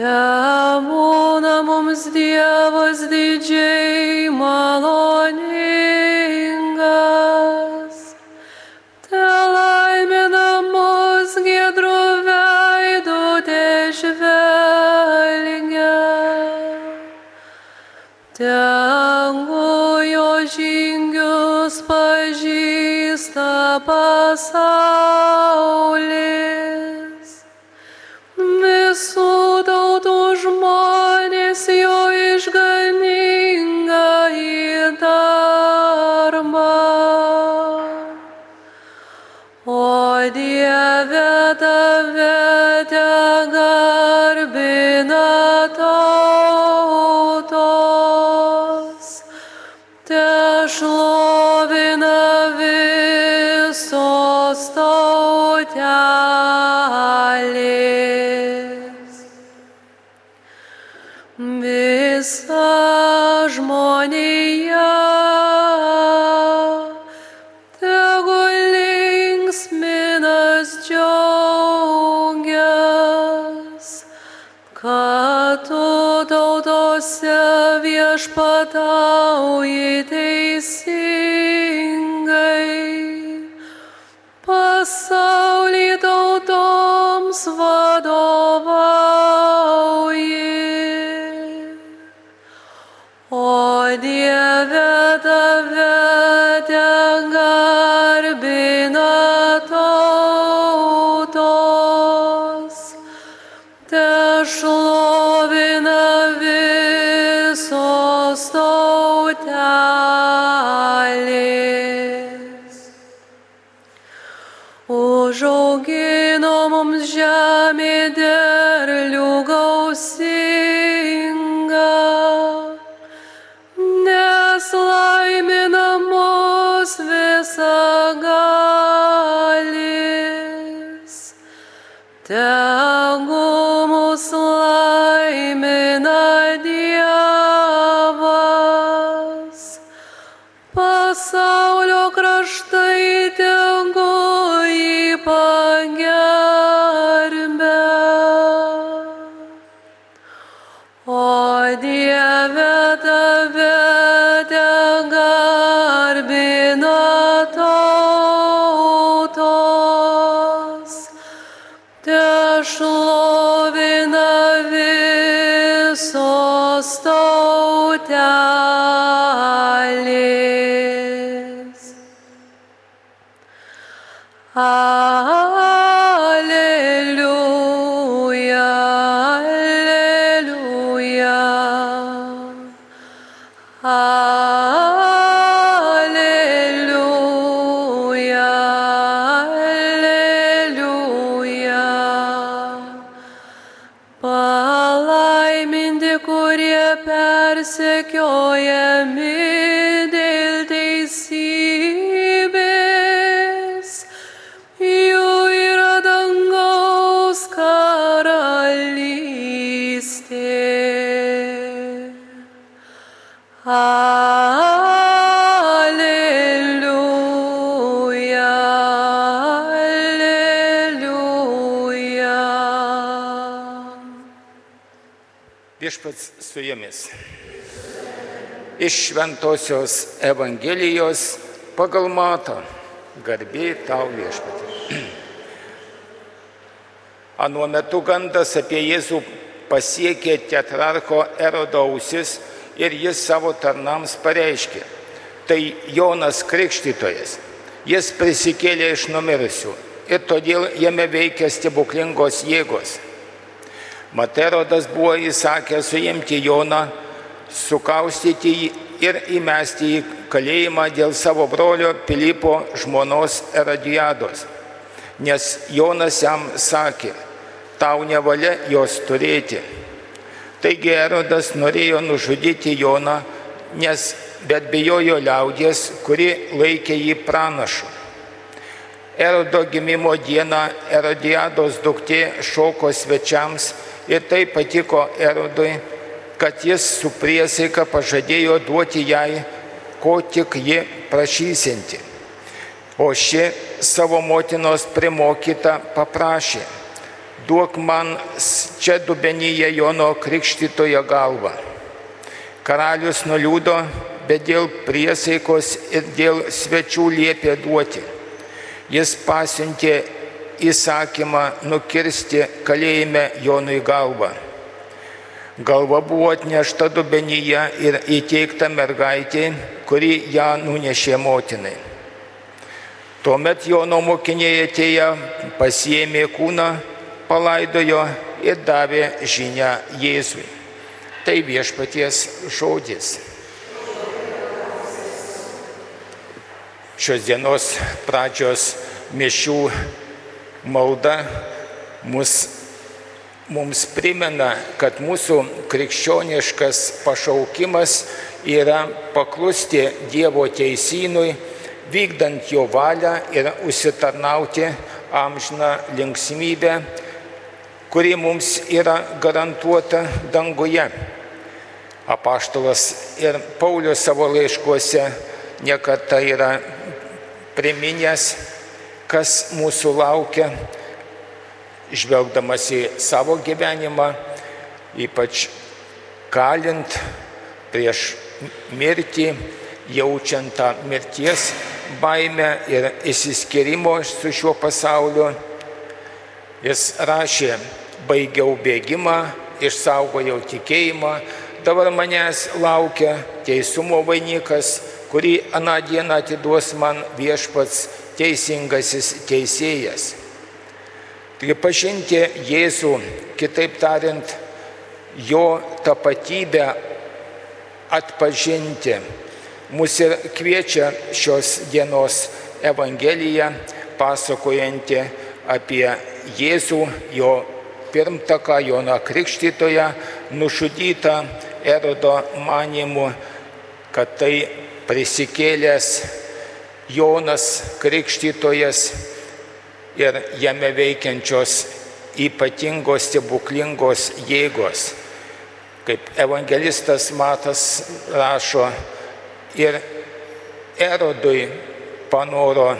Te būna mums Dievas didžiai pasaulis. Visų tautų žmonės jo išganinga į darbą. O Dieve tave te garbina tautos, te šlovina kad tu tautose viešpatauji teisingai, persekiojami dėl teisybės, jų yra dangaus karalystė. Alleluja, alleluja. Viešpats su jumis. Iš Šventojios Evangelijos pagal matą garbė tau viešpatį. Anuo metu gandas apie Jėzų pasiekė tetrarcho erodo ausis ir jis savo tarnams pareiškė. Tai Jonas Krikštytojas. Jis prisikėlė iš numirusių ir todėl jame veikia stebuklingos jėgos. Materodas buvo įsakęs suimti Joną, sukaustyti jį ir įmesti į kalėjimą dėl savo brolio Pilypo žmonos Eradijados. Nes Jonas jam sakė, tau nevalia jos turėti. Taigi Erodas norėjo nužudyti Joną, nes bet bijojo liaudies, kuri laikė jį pranašu. Erodo gimimo dieną Erodiados duktė šoko svečiams ir tai patiko Erodui, kad jis su priesaika pažadėjo duoti jai, ko tik ji prašysinti. O ši savo motinos primokyta paprašė, duok man čia dubenyje Jono krikštytojo galvą. Karalius nuliūdo, bet dėl priesaikos ir dėl svečių liepė duoti. Jis pasiuntė įsakymą nukirsti kalėjime Jonui galvą. Galva buvo atnešta dubenyje ir įteikta mergaitė, kuri ją nunešė motinai. Tuomet Jono mokiniai atėję pasiėmė kūną, palaidojo ir davė žinę Jėzui. Tai viešpaties žodis. Šios dienos pradžios mišių malda mus, mums primena, kad mūsų krikščioniškas pašaukimas yra paklusti Dievo teisynui, vykdant jo valią ir užsitarnauti amžiną linksmybę, kuri mums yra garantuota danguje. Apaštalas ir Paulius savo laiškuose niekada yra priminęs, kas mūsų laukia, žvelgdamas į savo gyvenimą, ypač kalint prieš mirtį, jaučiant tą mirties baimę ir įsiskirimo su šiuo pasauliu. Jis rašė, baigiau bėgimą, išsaugojau tikėjimą, dabar manęs laukia teisumo vainikas, kurį aną dieną atiduos man viešpats teisingasis teisėjas. Taigi pažinti Jėzų, kitaip tariant, jo tapatybę atpažinti. Mūsų ir kviečia šios dienos Evangelija, pasakojanti apie Jėzų, jo pirmtaką, Joną Krikštytoją, nužudytą Erodo manimu, kad tai prisikėlęs Jonas Krikštytojas ir jame veikiančios ypatingos stebuklingos jėgos. Kaip evangelistas Matas rašo, ir Erodui panoro,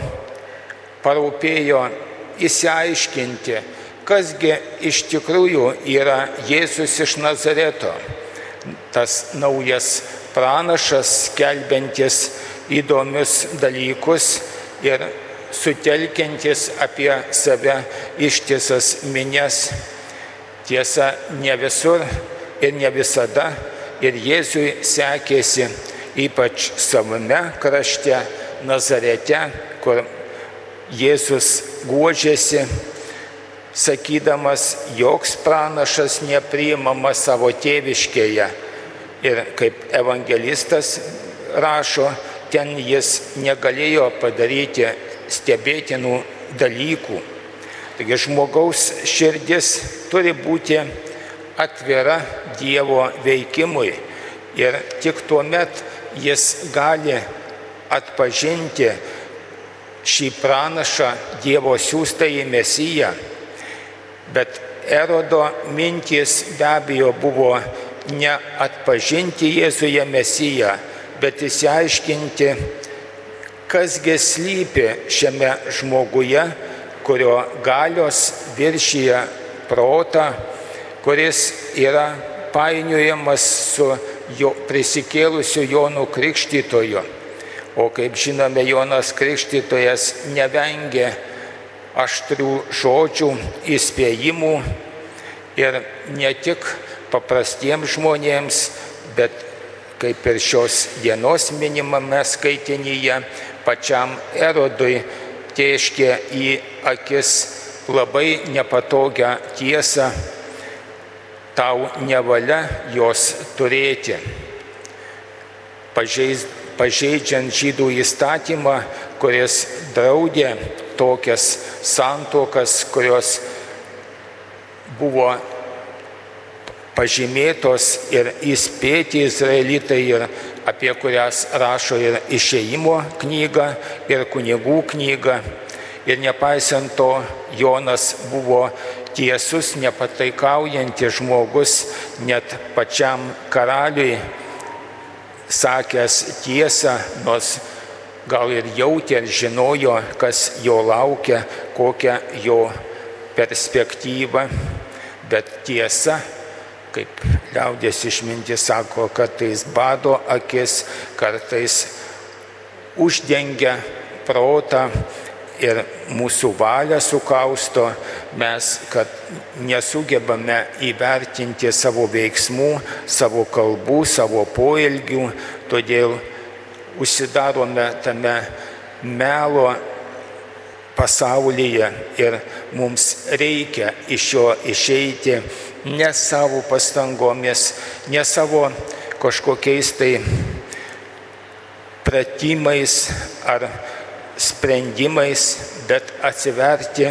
parūpėjo įsiaiškinti, kasgi iš tikrųjų yra Jėzus iš Nazareto, tas naujas pranašas, skelbiantis įdomius dalykus ir sutelkiantis apie save ištisas minės. Tiesa, ne visur ir ne visada ir Jėzui sekėsi, ypač savame krašte, Nazarete, kur Jėzus guodžiasi, sakydamas, joks pranašas nepriimamas savo tėviškėje. Ir kaip evangelistas rašo, ten jis negalėjo padaryti stebėtinų dalykų. Taigi žmogaus širdis turi būti atvira Dievo veikimui ir tik tuo met jis gali atpažinti šį pranašą Dievo siūstąjį mesiją. Bet Erodo mintys be abejo buvo ne atpažinti Jėzuje mesiją, bet įsiaiškinti, kasgi slypi šiame žmoguje, kurio galios viršyje protą, kuris yra painiojamas su jo prisikėlusiu Jonu Krikštytoju. O kaip žinome, Jonas Krikštytojas nevengė aštrių žodžių, įspėjimų ir ne tik paprastiems žmonėms, bet kaip ir šios dienos minimame skaitinyje, pačiam Erodui tėškė į akis labai nepatogią tiesą, tau nevalia jos turėti. Pažeis, pažeidžiant žydų įstatymą, kuris draudė tokias santokas, kurios buvo pažymėtos ir įspėti izraelitai ir apie kurias rašo ir išeimo knyga, ir kunigų knyga. Ir nepaisant to, Jonas buvo tiesus, nepataikaujantis žmogus, net pačiam karaliui sakęs tiesą, nors gal ir jautė ir žinojo, kas jo laukia, kokia jo perspektyva, bet tiesa, kaip liaudės išmintis sako, kartais bado akis, kartais uždengia protą ir mūsų valią sukausto, mes, kad nesugebame įvertinti savo veiksmų, savo kalbų, savo poelgių, todėl užsidarome tame melo pasaulyje ir mums reikia iš jo išeiti ne savo pastangomis, ne savo kažkokiais tai pratimais ar sprendimais, bet atsiverti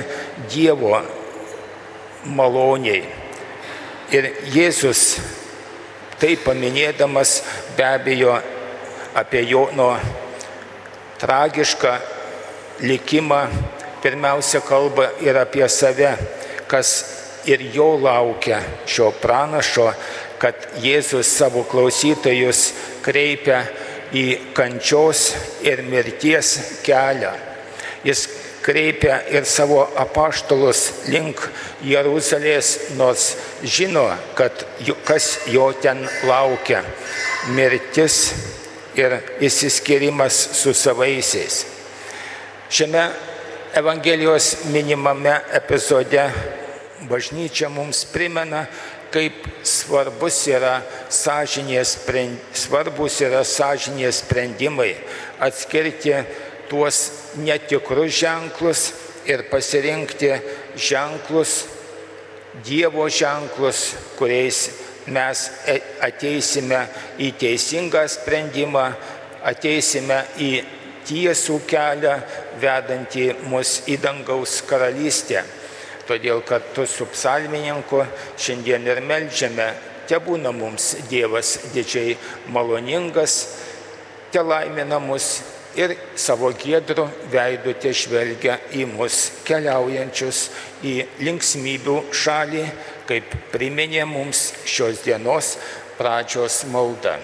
Dievo maloniai. Ir Jėzus tai paminėdamas be abejo apie Jono tragišką likimą, pirmiausia kalba ir apie save, kas ir jo laukia šio pranašo, kad Jėzus savo klausytojus kreipia į kančios ir mirties kelią. Jis kreipia ir savo apaštalus link Jeruzalės, nors žino, kad kas jo ten laukia - mirtis ir įsiskirimas su savaisiais. Šiame Evangelijos minimame epizode bažnyčia mums primena, kaip svarbus yra sąžinės, svarbus yra sąžinės sprendimai, atskirti tuos netikrus ženklus ir pasirinkti ženklus, Dievo ženklus, kuriais mes e, ateisime į teisingą sprendimą, ateisime į tiesų kelią, vedantį mus į dangaus karalystę. Todėl kartu su psalmininku šiandien ir melžiame, te būna mums Dievas didžiai maloningas, te laimina mus ir savo gėdrų veidų te žvelgia į mus keliaujančius į linksmybių šalį, kaip priminė mums šios dienos pradžios malda.